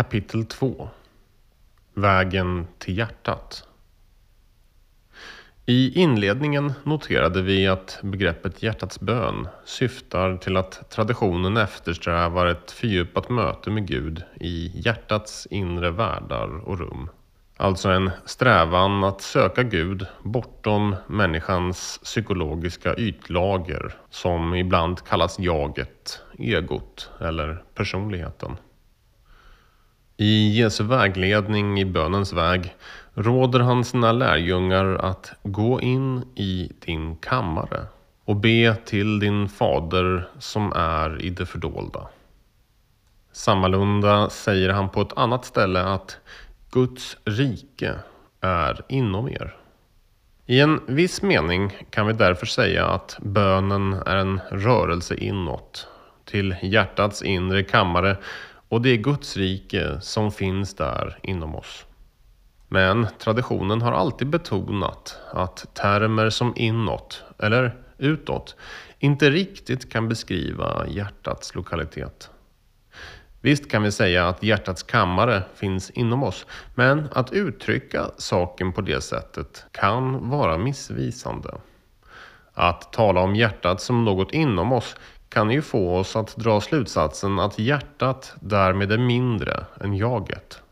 Kapitel 2 Vägen till hjärtat I inledningen noterade vi att begreppet hjärtats bön syftar till att traditionen eftersträvar ett fördjupat möte med Gud i hjärtats inre världar och rum. Alltså en strävan att söka Gud bortom människans psykologiska ytlager som ibland kallas jaget, egot eller personligheten. I Jesu vägledning i bönens väg råder han sina lärjungar att gå in i din kammare och be till din fader som är i det fördolda. Sammalunda säger han på ett annat ställe att Guds rike är inom er. I en viss mening kan vi därför säga att bönen är en rörelse inåt, till hjärtats inre kammare och det är Guds rike som finns där inom oss. Men traditionen har alltid betonat att termer som inåt eller utåt inte riktigt kan beskriva hjärtats lokalitet. Visst kan vi säga att hjärtats kammare finns inom oss, men att uttrycka saken på det sättet kan vara missvisande. Att tala om hjärtat som något inom oss kan ju få oss att dra slutsatsen att hjärtat därmed är mindre än jaget.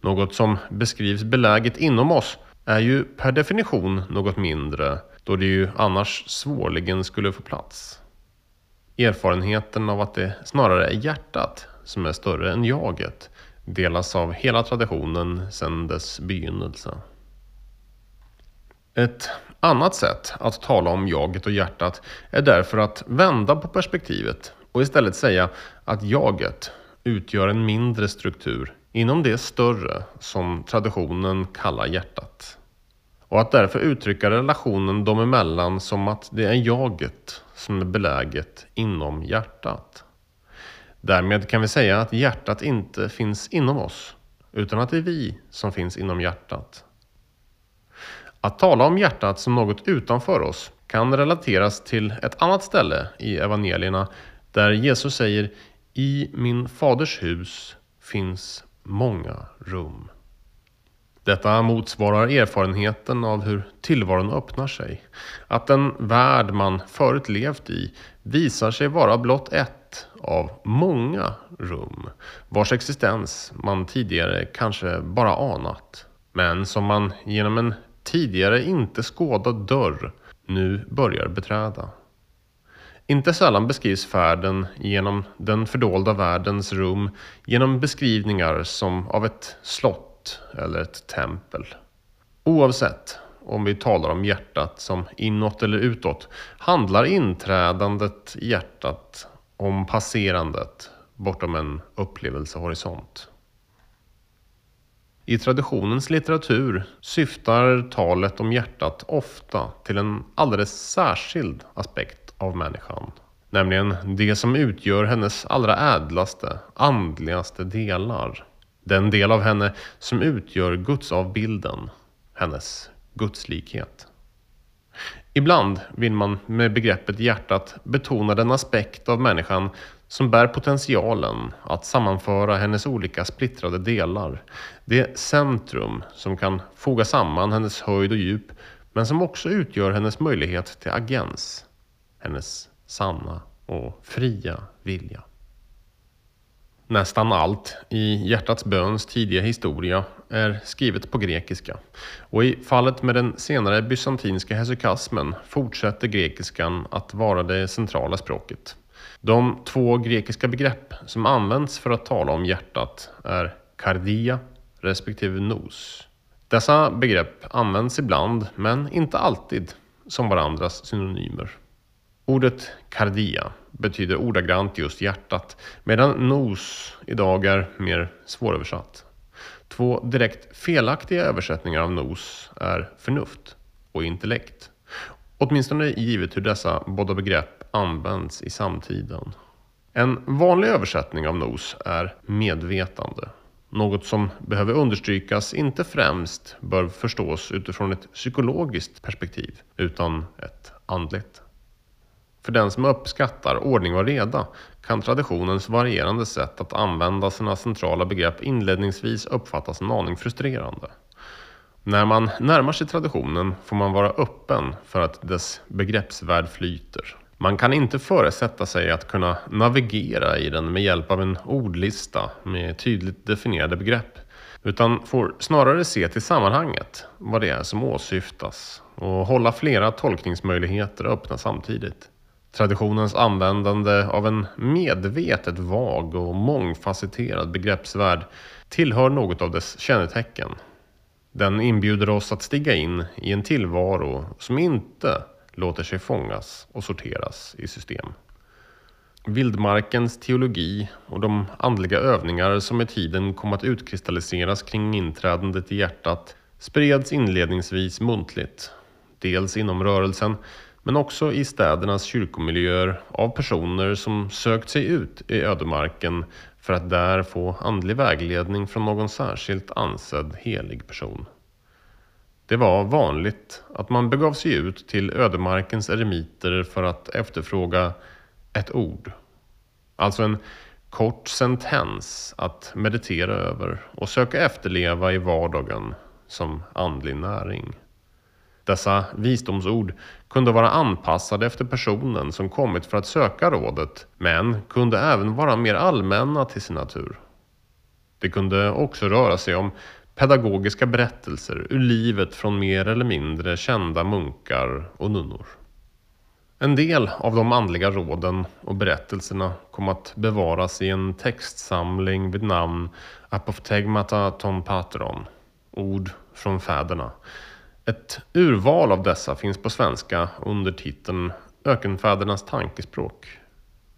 Något som beskrivs beläget inom oss är ju per definition något mindre då det ju annars svårligen skulle få plats. Erfarenheten av att det snarare är hjärtat som är större än jaget delas av hela traditionen sedan dess begynnelse. Ett annat sätt att tala om jaget och hjärtat är därför att vända på perspektivet och istället säga att jaget utgör en mindre struktur inom det större som traditionen kallar hjärtat. Och att därför uttrycka relationen dem emellan som att det är jaget som är beläget inom hjärtat. Därmed kan vi säga att hjärtat inte finns inom oss, utan att det är vi som finns inom hjärtat. Att tala om hjärtat som något utanför oss kan relateras till ett annat ställe i evangelierna där Jesus säger I min faders hus finns många rum. Detta motsvarar erfarenheten av hur tillvaron öppnar sig. Att den värld man förut levt i visar sig vara blott ett av många rum vars existens man tidigare kanske bara anat. Men som man genom en tidigare inte skådad dörr nu börjar beträda. Inte sällan beskrivs färden genom den fördolda världens rum genom beskrivningar som av ett slott eller ett tempel. Oavsett om vi talar om hjärtat som inåt eller utåt handlar inträdandet i hjärtat om passerandet bortom en upplevelsehorisont. I traditionens litteratur syftar talet om hjärtat ofta till en alldeles särskild aspekt av människan. Nämligen det som utgör hennes allra ädlaste, andligaste delar. Den del av henne som utgör gudsavbilden, hennes gudslikhet. Ibland vill man med begreppet hjärtat betona den aspekt av människan som bär potentialen att sammanföra hennes olika splittrade delar. Det centrum som kan foga samman hennes höjd och djup men som också utgör hennes möjlighet till agens. Hennes sanna och fria vilja. Nästan allt i Hjärtats böns tidiga historia är skrivet på grekiska och i fallet med den senare bysantinska hesykasmen fortsätter grekiskan att vara det centrala språket. De två grekiska begrepp som används för att tala om hjärtat är kardia respektive nos. Dessa begrepp används ibland, men inte alltid, som varandras synonymer. Ordet kardia betyder ordagrant just hjärtat, medan nos idag är mer svåröversatt. Två direkt felaktiga översättningar av nos är förnuft och intellekt. Åtminstone givet hur dessa båda begrepp används i samtiden. En vanlig översättning av nos är medvetande. Något som behöver understrykas inte främst bör förstås utifrån ett psykologiskt perspektiv, utan ett andligt. För den som uppskattar ordning och reda kan traditionens varierande sätt att använda sina centrala begrepp inledningsvis uppfattas en aning frustrerande. När man närmar sig traditionen får man vara öppen för att dess begreppsvärld flyter. Man kan inte föresätta sig att kunna navigera i den med hjälp av en ordlista med tydligt definierade begrepp. Utan får snarare se till sammanhanget, vad det är som åsyftas och hålla flera tolkningsmöjligheter öppna samtidigt. Traditionens användande av en medvetet vag och mångfacetterad begreppsvärld tillhör något av dess kännetecken. Den inbjuder oss att stiga in i en tillvaro som inte låter sig fångas och sorteras i system. Vildmarkens teologi och de andliga övningar som med tiden kom att utkristalliseras kring inträdandet i hjärtat spreds inledningsvis muntligt. Dels inom rörelsen men också i städernas kyrkomiljöer av personer som sökt sig ut i ödemarken för att där få andlig vägledning från någon särskilt ansedd helig person. Det var vanligt att man begav sig ut till ödemarkens eremiter för att efterfråga ett ord. Alltså en kort sentens att meditera över och söka efterleva i vardagen som andlig näring. Dessa visdomsord kunde vara anpassade efter personen som kommit för att söka rådet, men kunde även vara mer allmänna till sin natur. Det kunde också röra sig om pedagogiska berättelser ur livet från mer eller mindre kända munkar och nunnor. En del av de andliga råden och berättelserna kom att bevaras i en textsamling vid namn Apophtegmata ton patron, ord från fäderna. Ett urval av dessa finns på svenska under titeln Ökenfädernas tankespråk.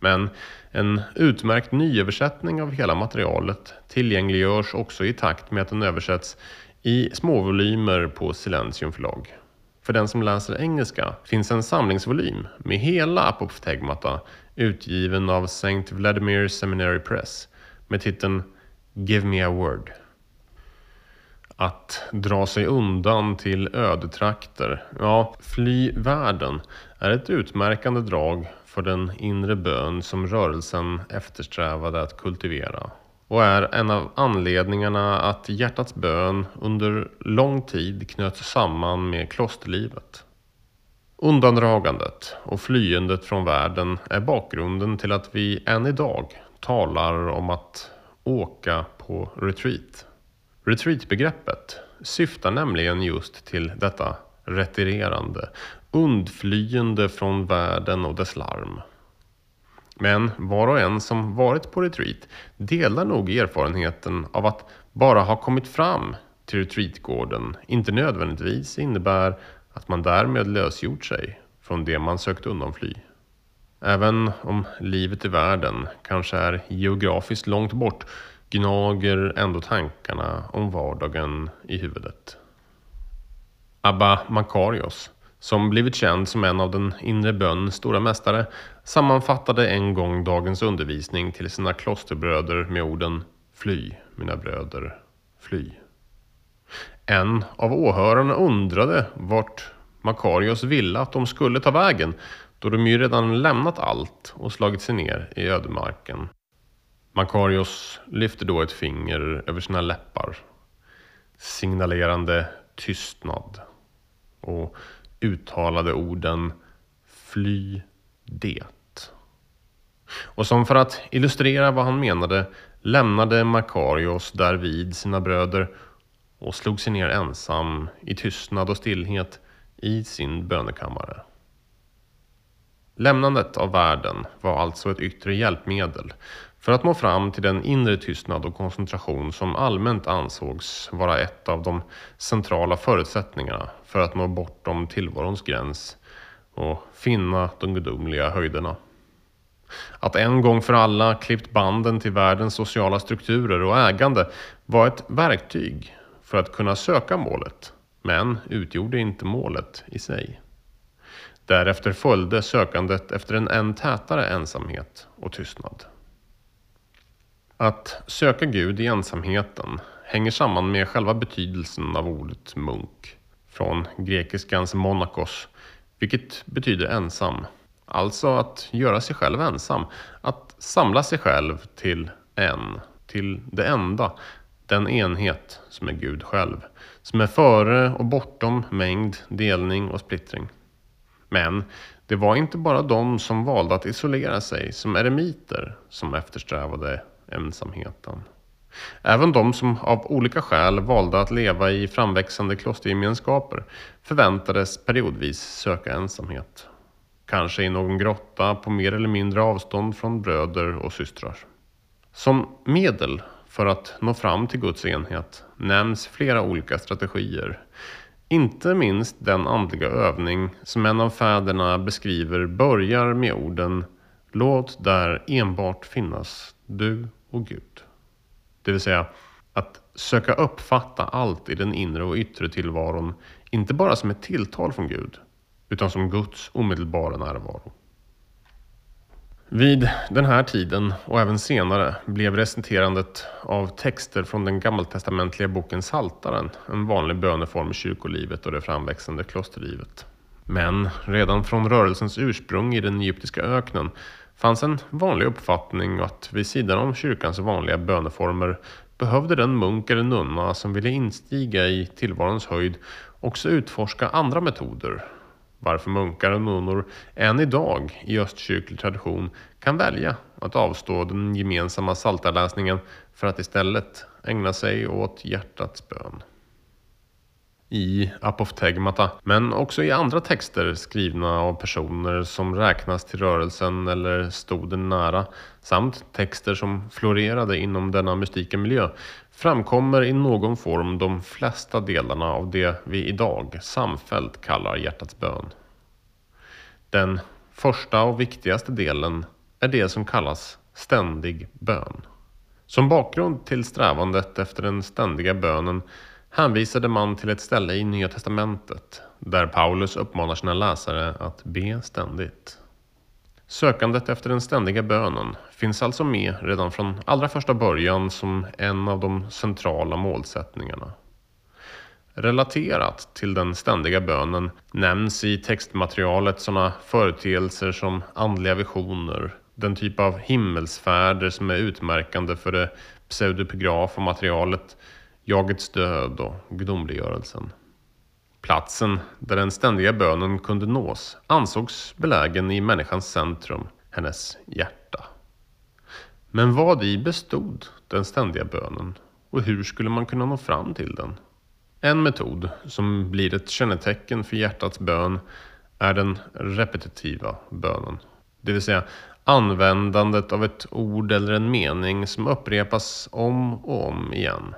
Men en utmärkt nyöversättning av hela materialet tillgängliggörs också i takt med att den översätts i småvolymer på Silentium förlag. För den som läser engelska finns en samlingsvolym med hela Apophtegmata utgiven av St. Vladimir Seminary Press med titeln Give me a word. Att dra sig undan till ödetrakter, ja, fly världen, är ett utmärkande drag för den inre bön som rörelsen eftersträvade att kultivera och är en av anledningarna att hjärtats bön under lång tid knöts samman med klosterlivet. Undandragandet och flyendet från världen är bakgrunden till att vi än idag talar om att åka på retreat. Retreatbegreppet syftar nämligen just till detta retirerande, undflyende från världen och dess larm. Men var och en som varit på retreat delar nog erfarenheten av att bara ha kommit fram till retreatgården inte nödvändigtvis innebär att man därmed lösgjort sig från det man sökt undanfly. Även om livet i världen kanske är geografiskt långt bort gnager ändå tankarna om vardagen i huvudet. Abba Makarios, som blivit känd som en av den inre bönens stora mästare, sammanfattade en gång dagens undervisning till sina klosterbröder med orden Fly, mina bröder, fly. En av åhörarna undrade vart Makarios ville att de skulle ta vägen, då de ju redan lämnat allt och slagit sig ner i ödemarken. Makarios lyfter då ett finger över sina läppar, signalerande tystnad och uttalade orden Fly det. Och som för att illustrera vad han menade lämnade Makarios därvid sina bröder och slog sig ner ensam i tystnad och stillhet i sin bönekammare. Lämnandet av världen var alltså ett yttre hjälpmedel för att nå fram till den inre tystnad och koncentration som allmänt ansågs vara ett av de centrala förutsättningarna för att nå bortom tillvarons gräns och finna de gudomliga höjderna. Att en gång för alla klippt banden till världens sociala strukturer och ägande var ett verktyg för att kunna söka målet, men utgjorde inte målet i sig. Därefter följde sökandet efter en än tätare ensamhet och tystnad. Att söka Gud i ensamheten hänger samman med själva betydelsen av ordet munk, från grekiskans monakos, vilket betyder ensam, Alltså att göra sig själv ensam. Att samla sig själv till en. Till det enda. Den enhet som är Gud själv. Som är före och bortom mängd, delning och splittring. Men det var inte bara de som valde att isolera sig som eremiter som eftersträvade ensamheten. Även de som av olika skäl valde att leva i framväxande klostergemenskaper förväntades periodvis söka ensamhet. Kanske i någon grotta på mer eller mindre avstånd från bröder och systrar. Som medel för att nå fram till Guds enhet nämns flera olika strategier. Inte minst den andliga övning som en av fäderna beskriver börjar med orden Låt där enbart finnas du och Gud. Det vill säga att söka uppfatta allt i den inre och yttre tillvaron, inte bara som ett tilltal från Gud, utan som Guds omedelbara närvaro. Vid den här tiden och även senare blev recenterandet av texter från den gammaltestamentliga boken Saltaren en vanlig böneform i kyrkolivet och det framväxande klosterlivet. Men redan från rörelsens ursprung i den egyptiska öknen fanns en vanlig uppfattning att vid sidan om kyrkans vanliga böneformer behövde den munk eller nunna som ville instiga i tillvarons höjd också utforska andra metoder. Varför munkar och nunnor än idag i östkyrklig tradition kan välja att avstå den gemensamma saltarläsningen för att istället ägna sig åt hjärtats bön. I apoftegmata, men också i andra texter skrivna av personer som räknas till rörelsen eller stod den nära, samt texter som florerade inom denna mystika miljö, framkommer i någon form de flesta delarna av det vi idag samfällt kallar hjärtats bön. Den första och viktigaste delen är det som kallas ständig bön. Som bakgrund till strävandet efter den ständiga bönen hänvisade man till ett ställe i Nya Testamentet där Paulus uppmanar sina läsare att be ständigt. Sökandet efter den ständiga bönen finns alltså med redan från allra första början som en av de centrala målsättningarna. Relaterat till den ständiga bönen nämns i textmaterialet sådana företeelser som andliga visioner, den typ av himmelsfärder som är utmärkande för det pseudepigrafa materialet jagets död och gudomliggörelsen. Platsen där den ständiga bönen kunde nås ansågs belägen i människans centrum, hennes hjärta. Men vad i bestod den ständiga bönen och hur skulle man kunna nå fram till den? En metod som blir ett kännetecken för hjärtats bön är den repetitiva bönen. Det vill säga användandet av ett ord eller en mening som upprepas om och om igen.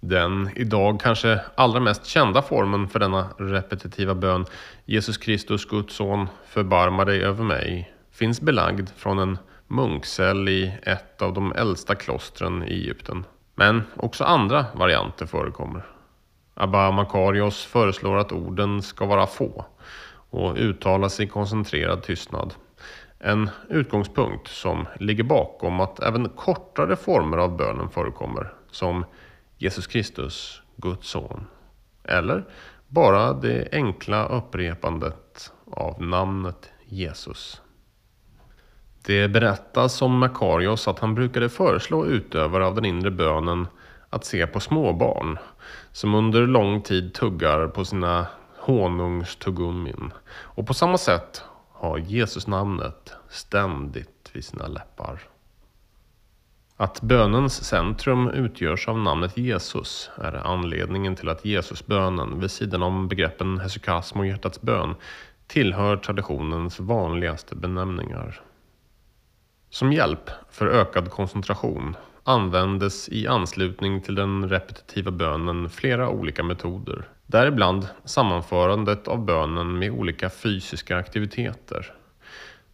Den idag kanske allra mest kända formen för denna repetitiva bön, Jesus Kristus, Guds son, förbarma dig över mig, finns belagd från en munkcell i ett av de äldsta klostren i Egypten. Men också andra varianter förekommer. Abba Makarios föreslår att orden ska vara få och uttalas i koncentrerad tystnad. En utgångspunkt som ligger bakom att även kortare former av bönen förekommer, som Jesus Kristus, Guds son. Eller bara det enkla upprepandet av namnet Jesus. Det berättas om Makarios att han brukade föreslå utövare av den inre bönen att se på småbarn som under lång tid tuggar på sina honungstuggummin och på samma sätt har Jesus namnet ständigt vid sina läppar. Att bönens centrum utgörs av namnet Jesus är anledningen till att Jesusbönen, vid sidan om begreppen hesukasm och hjärtats bön, tillhör traditionens vanligaste benämningar. Som hjälp för ökad koncentration användes i anslutning till den repetitiva bönen flera olika metoder. Däribland sammanförandet av bönen med olika fysiska aktiviteter.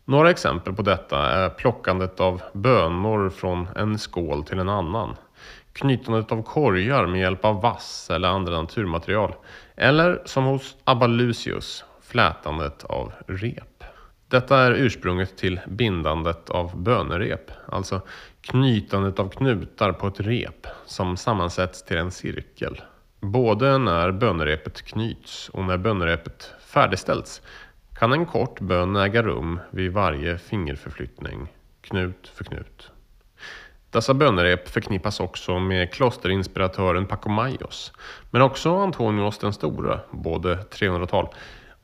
Några exempel på detta är plockandet av bönor från en skål till en annan, knytandet av korgar med hjälp av vass eller andra naturmaterial, eller som hos Abba Lucius, flätandet av rep. Detta är ursprunget till bindandet av bönerep, alltså knytandet av knutar på ett rep som sammansätts till en cirkel. Både när bönerepet knyts och när bönerepet färdigställts kan en kort bön äga rum vid varje fingerförflyttning, knut för knut. Dessa bönerep förknippas också med klosterinspiratören Pacomaios, men också Antonios den store, både 300-tal,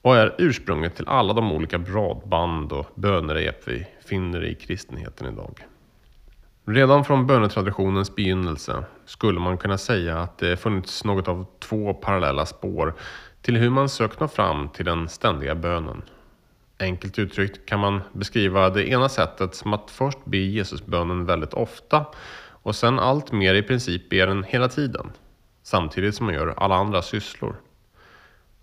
och är ursprunget till alla de olika bradband och bönerep vi finner i kristenheten idag. Redan från bönetraditionens begynnelse skulle man kunna säga att det funnits något av två parallella spår till hur man sökt nå fram till den ständiga bönen. Enkelt uttryckt kan man beskriva det ena sättet som att först be Jesusbönen väldigt ofta och sen allt mer i princip be den hela tiden, samtidigt som man gör alla andra sysslor.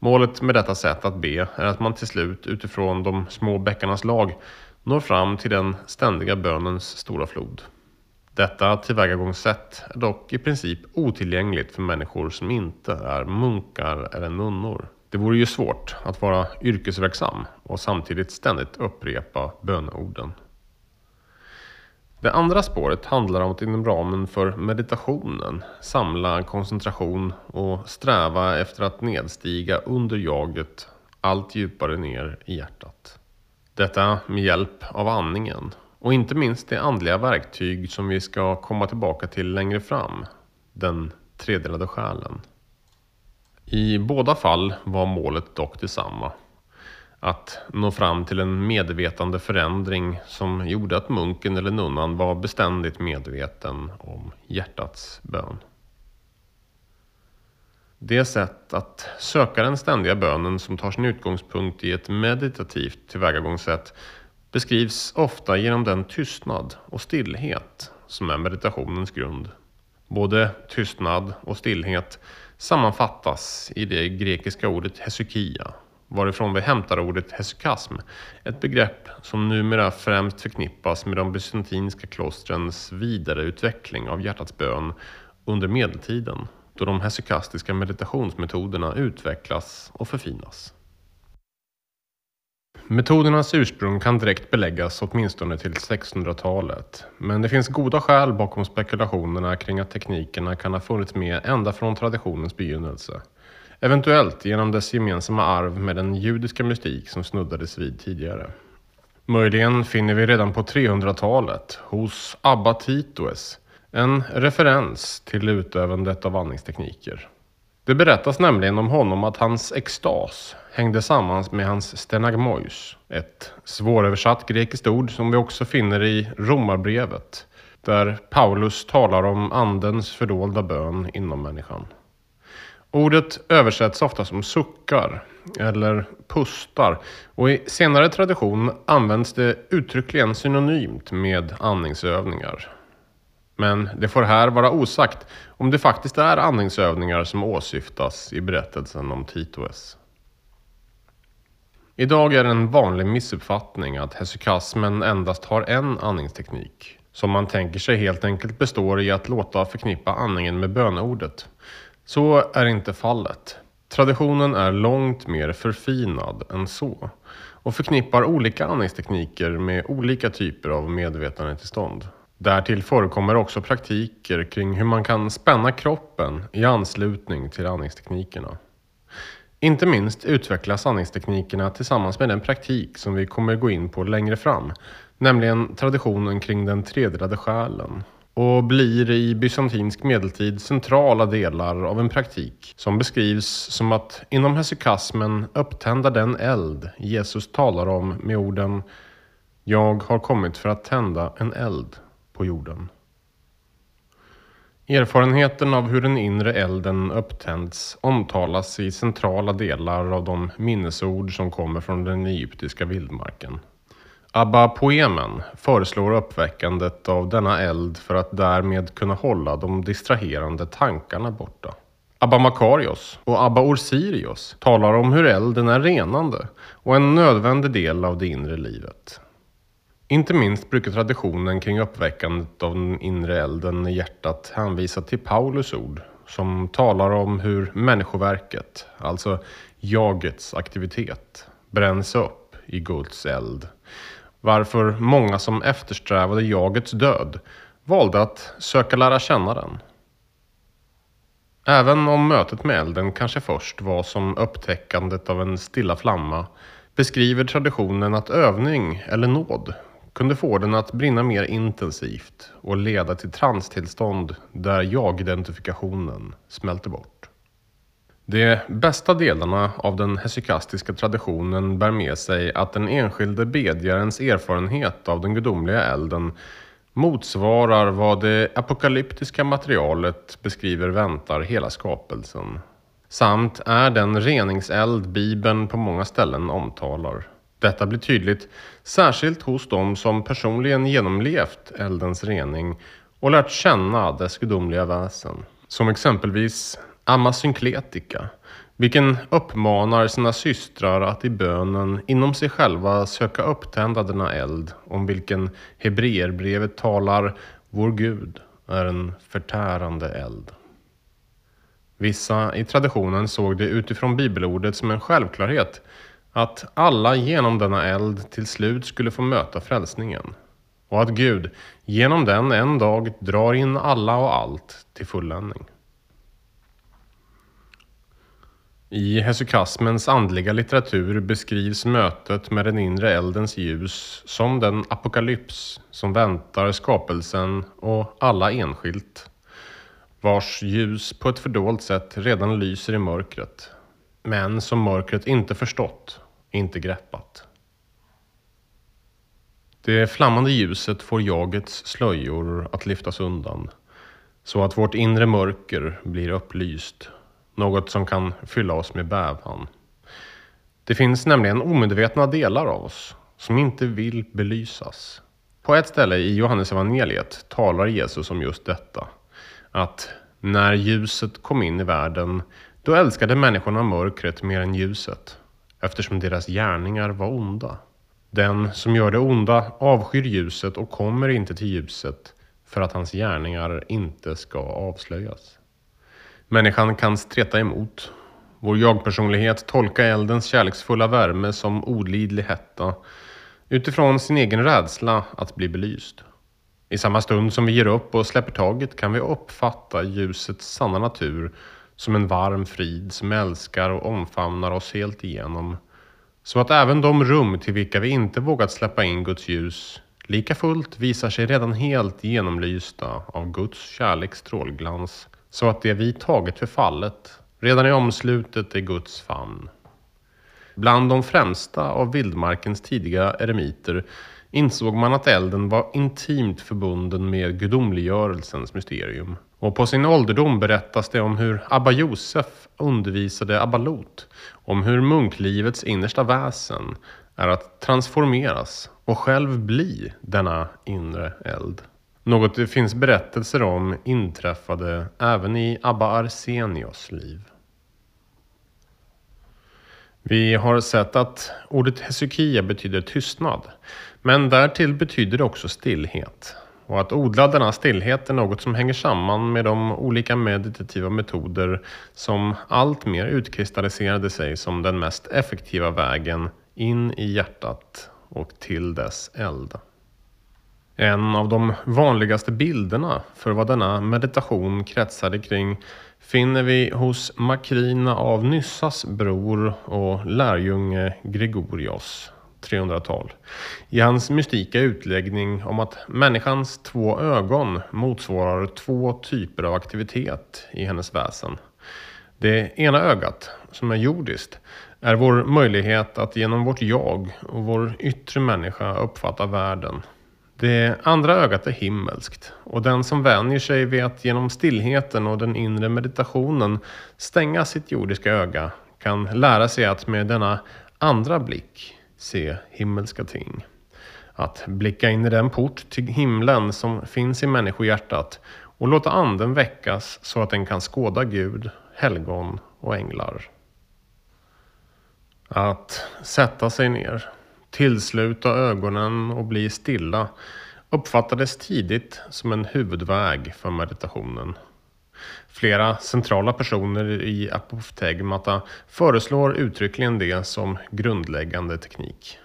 Målet med detta sätt att be är att man till slut utifrån de små bäckarnas lag når fram till den ständiga bönens stora flod. Detta tillvägagångssätt är dock i princip otillgängligt för människor som inte är munkar eller nunnor. Det vore ju svårt att vara yrkesverksam och samtidigt ständigt upprepa böneorden. Det andra spåret handlar om att inom ramen för meditationen samla koncentration och sträva efter att nedstiga under jaget allt djupare ner i hjärtat. Detta med hjälp av andningen och inte minst det andliga verktyg som vi ska komma tillbaka till längre fram, den tredelade själen. I båda fall var målet dock detsamma. Att nå fram till en medvetande förändring som gjorde att munken eller nunnan var beständigt medveten om hjärtats bön. Det sätt att söka den ständiga bönen som tar sin utgångspunkt i ett meditativt tillvägagångssätt beskrivs ofta genom den tystnad och stillhet som är meditationens grund. Både tystnad och stillhet sammanfattas i det grekiska ordet hesykia, varifrån vi hämtar ordet hesukasm, ett begrepp som numera främst förknippas med de bysantinska klostrens vidareutveckling av hjärtats bön under medeltiden, då de hesukastiska meditationsmetoderna utvecklas och förfinas. Metodernas ursprung kan direkt beläggas åtminstone till 1600-talet. Men det finns goda skäl bakom spekulationerna kring att teknikerna kan ha funnits med ända från traditionens begynnelse. Eventuellt genom dess gemensamma arv med den judiska mystik som snuddades vid tidigare. Möjligen finner vi redan på 300-talet hos Abba Titoes en referens till utövandet av andningstekniker. Det berättas nämligen om honom att hans extas hängde samman med hans stenagmois, ett svåröversatt grekiskt ord som vi också finner i Romarbrevet, där Paulus talar om andens fördolda bön inom människan. Ordet översätts ofta som suckar eller pustar och i senare tradition används det uttryckligen synonymt med andningsövningar. Men det får här vara osagt om det faktiskt är andningsövningar som åsyftas i berättelsen om Titoes. Idag är det en vanlig missuppfattning att hesykasmen endast har en andningsteknik. Som man tänker sig helt enkelt består i att låta förknippa andningen med böneordet. Så är inte fallet. Traditionen är långt mer förfinad än så och förknippar olika andningstekniker med olika typer av medvetandetillstånd. Därtill förekommer också praktiker kring hur man kan spänna kroppen i anslutning till andningsteknikerna. Inte minst utvecklas andningsteknikerna tillsammans med den praktik som vi kommer gå in på längre fram, nämligen traditionen kring den tredelade själen och blir i bysantinsk medeltid centrala delar av en praktik som beskrivs som att inom hesykasmen upptända den eld Jesus talar om med orden Jag har kommit för att tända en eld på jorden. Erfarenheten av hur den inre elden upptänds omtalas i centrala delar av de minnesord som kommer från den egyptiska vildmarken. Abba-poemen föreslår uppväckandet av denna eld för att därmed kunna hålla de distraherande tankarna borta. Abba Makarios och Abba Orsirios talar om hur elden är renande och en nödvändig del av det inre livet. Inte minst brukar traditionen kring uppväckandet av den inre elden i hjärtat hänvisa till Paulus ord som talar om hur människoverket, alltså jagets aktivitet, bränns upp i Guds eld. Varför många som eftersträvade jagets död valde att söka lära känna den. Även om mötet med elden kanske först var som upptäckandet av en stilla flamma beskriver traditionen att övning eller nåd kunde få den att brinna mer intensivt och leda till transtillstånd där jag-identifikationen smälter bort. De bästa delarna av den hesykastiska traditionen bär med sig att den enskilde bedjarens erfarenhet av den gudomliga elden motsvarar vad det apokalyptiska materialet beskriver väntar hela skapelsen. Samt är den reningseld Bibeln på många ställen omtalar. Detta blir tydligt särskilt hos dem som personligen genomlevt eldens rening och lärt känna dess gudomliga väsen. Som exempelvis Amma synkletika, vilken uppmanar sina systrar att i bönen inom sig själva söka upptända denna eld om vilken Hebreerbrevet talar Vår Gud är en förtärande eld. Vissa i traditionen såg det utifrån bibelordet som en självklarhet att alla genom denna eld till slut skulle få möta frälsningen och att Gud genom den en dag drar in alla och allt till fulländning. I hesychasmens andliga litteratur beskrivs mötet med den inre eldens ljus som den apokalyps som väntar skapelsen och alla enskilt, vars ljus på ett fördolt sätt redan lyser i mörkret, men som mörkret inte förstått, inte greppat. Det flammande ljuset får jagets slöjor att lyftas undan, så att vårt inre mörker blir upplyst något som kan fylla oss med bävan. Det finns nämligen omedvetna delar av oss som inte vill belysas. På ett ställe i Johannes evangeliet talar Jesus om just detta. Att när ljuset kom in i världen, då älskade människorna mörkret mer än ljuset, eftersom deras gärningar var onda. Den som gör det onda avskyr ljuset och kommer inte till ljuset för att hans gärningar inte ska avslöjas. Människan kan streta emot. Vår jag-personlighet tolkar eldens kärleksfulla värme som olidlig hetta utifrån sin egen rädsla att bli belyst. I samma stund som vi ger upp och släpper taget kan vi uppfatta ljusets sanna natur som en varm frid som älskar och omfamnar oss helt igenom. Så att även de rum till vilka vi inte vågat släppa in Guds ljus lika fullt visar sig redan helt genomlysta av Guds kärleks strålglans så att det vi tagit för fallet redan är omslutet i Guds famn. Bland de främsta av vildmarkens tidiga eremiter insåg man att elden var intimt förbunden med gudomliggörelsens mysterium. Och på sin ålderdom berättas det om hur Abba Josef undervisade Abba Lot om hur munklivets innersta väsen är att transformeras och själv bli denna inre eld. Något det finns berättelser om inträffade även i Abba Arsenios liv. Vi har sett att ordet hesykia betyder tystnad, men därtill betyder det också stillhet. Och att odla denna stillhet är något som hänger samman med de olika meditativa metoder som alltmer utkristalliserade sig som den mest effektiva vägen in i hjärtat och till dess eld. En av de vanligaste bilderna för vad denna meditation kretsade kring finner vi hos Makrina av Nyssas bror och lärjunge Gregorios 300-tal. I hans mystika utläggning om att människans två ögon motsvarar två typer av aktivitet i hennes väsen. Det ena ögat, som är jordiskt, är vår möjlighet att genom vårt jag och vår yttre människa uppfatta världen det andra ögat är himmelskt och den som vänjer sig vid att genom stillheten och den inre meditationen stänga sitt jordiska öga kan lära sig att med denna andra blick se himmelska ting. Att blicka in i den port till himlen som finns i människohjärtat och låta anden väckas så att den kan skåda Gud, helgon och änglar. Att sätta sig ner tillsluta ögonen och bli stilla uppfattades tidigt som en huvudväg för meditationen. Flera centrala personer i apoftegmata föreslår uttryckligen det som grundläggande teknik.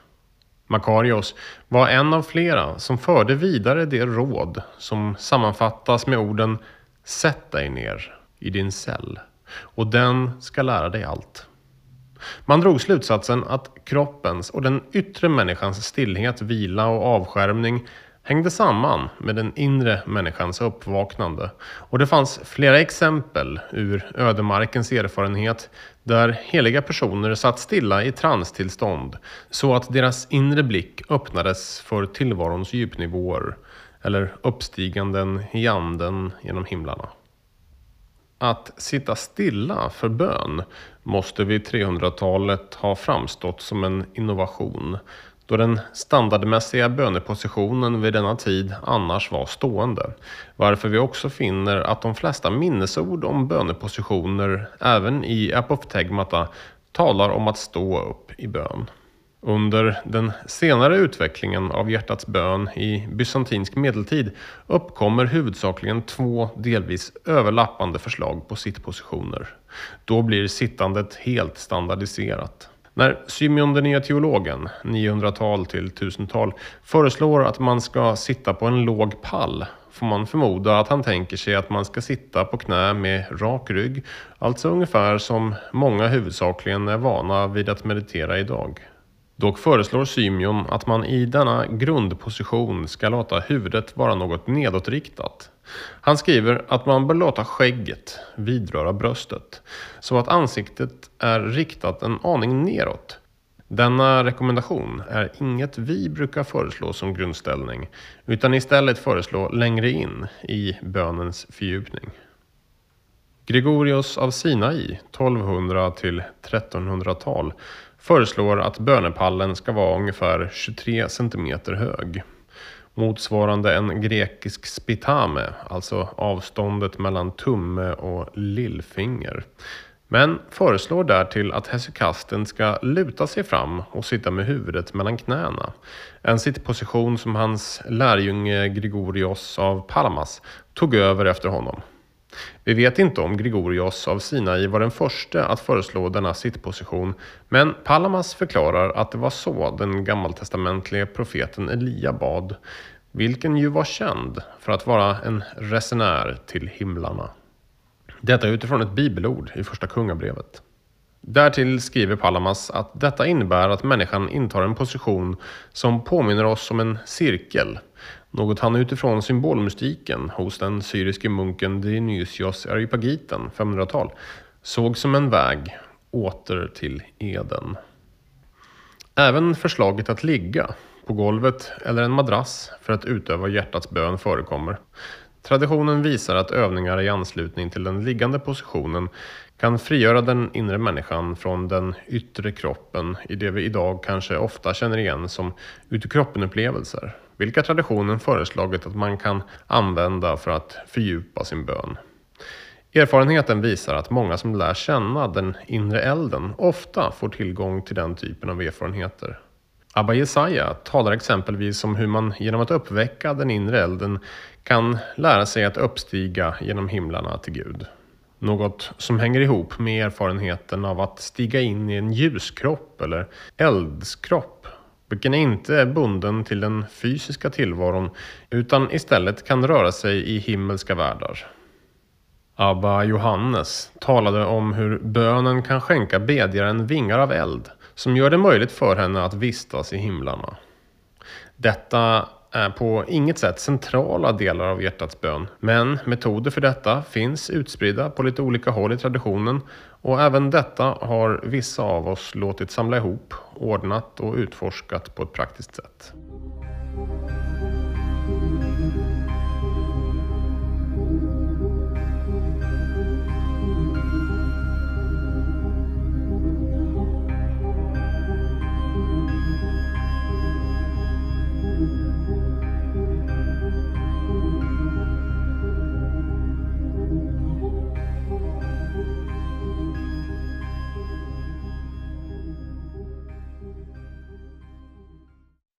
Makarios var en av flera som förde vidare det råd som sammanfattas med orden Sätt dig ner i din cell och den ska lära dig allt. Man drog slutsatsen att kroppens och den yttre människans stillhet, vila och avskärmning hängde samman med den inre människans uppvaknande. Och det fanns flera exempel ur ödemarkens erfarenhet där heliga personer satt stilla i transtillstånd så att deras inre blick öppnades för tillvarons djupnivåer eller uppstiganden i anden genom himlarna. Att sitta stilla för bön måste vid 300-talet ha framstått som en innovation då den standardmässiga bönepositionen vid denna tid annars var stående. Varför vi också finner att de flesta minnesord om bönepositioner, även i apoftegmata, talar om att stå upp i bön. Under den senare utvecklingen av hjärtats bön i bysantinsk medeltid uppkommer huvudsakligen två delvis överlappande förslag på sittpositioner. Då blir sittandet helt standardiserat. När Symeon den nya teologen, 900-tal till 1000-tal, föreslår att man ska sitta på en låg pall får man förmoda att han tänker sig att man ska sitta på knä med rak rygg, alltså ungefär som många huvudsakligen är vana vid att meditera idag. Dock föreslår Symeon att man i denna grundposition ska låta huvudet vara något nedåtriktat. Han skriver att man bör låta skägget vidröra bröstet så att ansiktet är riktat en aning neråt. Denna rekommendation är inget vi brukar föreslå som grundställning utan istället föreslå längre in i bönens fördjupning. Gregorius av Sinai, 1200 till 1300-tal, föreslår att bönepallen ska vara ungefär 23 cm hög. Motsvarande en grekisk spitame, alltså avståndet mellan tumme och lillfinger. Men föreslår därtill att hesykasten ska luta sig fram och sitta med huvudet mellan knäna. En sittposition som hans lärjunge Gregorios av Palmas tog över efter honom. Vi vet inte om Gregorios av Sinai var den första att föreslå denna sittposition, men Palamas förklarar att det var så den gammaltestamentliga profeten Elia bad, vilken ju var känd för att vara en resenär till himlarna. Detta utifrån ett bibelord i Första Kungabrevet. Därtill skriver Palamas att detta innebär att människan intar en position som påminner oss om en cirkel något han utifrån symbolmystiken hos den syriske munken Dionysios Areopagiten, 500-tal, såg som en väg åter till Eden. Även förslaget att ligga på golvet eller en madrass för att utöva hjärtats bön förekommer. Traditionen visar att övningar i anslutning till den liggande positionen kan frigöra den inre människan från den yttre kroppen i det vi idag kanske ofta känner igen som utekroppen-upplevelser vilka traditionen föreslagit att man kan använda för att fördjupa sin bön. Erfarenheten visar att många som lär känna den inre elden ofta får tillgång till den typen av erfarenheter. Abba Jesaja talar exempelvis om hur man genom att uppväcka den inre elden kan lära sig att uppstiga genom himlarna till Gud. Något som hänger ihop med erfarenheten av att stiga in i en ljuskropp eller eldskropp vilken inte är bunden till den fysiska tillvaron utan istället kan röra sig i himmelska världar. Abba Johannes talade om hur bönen kan skänka bedjaren vingar av eld som gör det möjligt för henne att vistas i himlarna. Detta är på inget sätt centrala delar av hjärtats bön, men metoder för detta finns utspridda på lite olika håll i traditionen och även detta har vissa av oss låtit samla ihop, ordnat och utforskat på ett praktiskt sätt.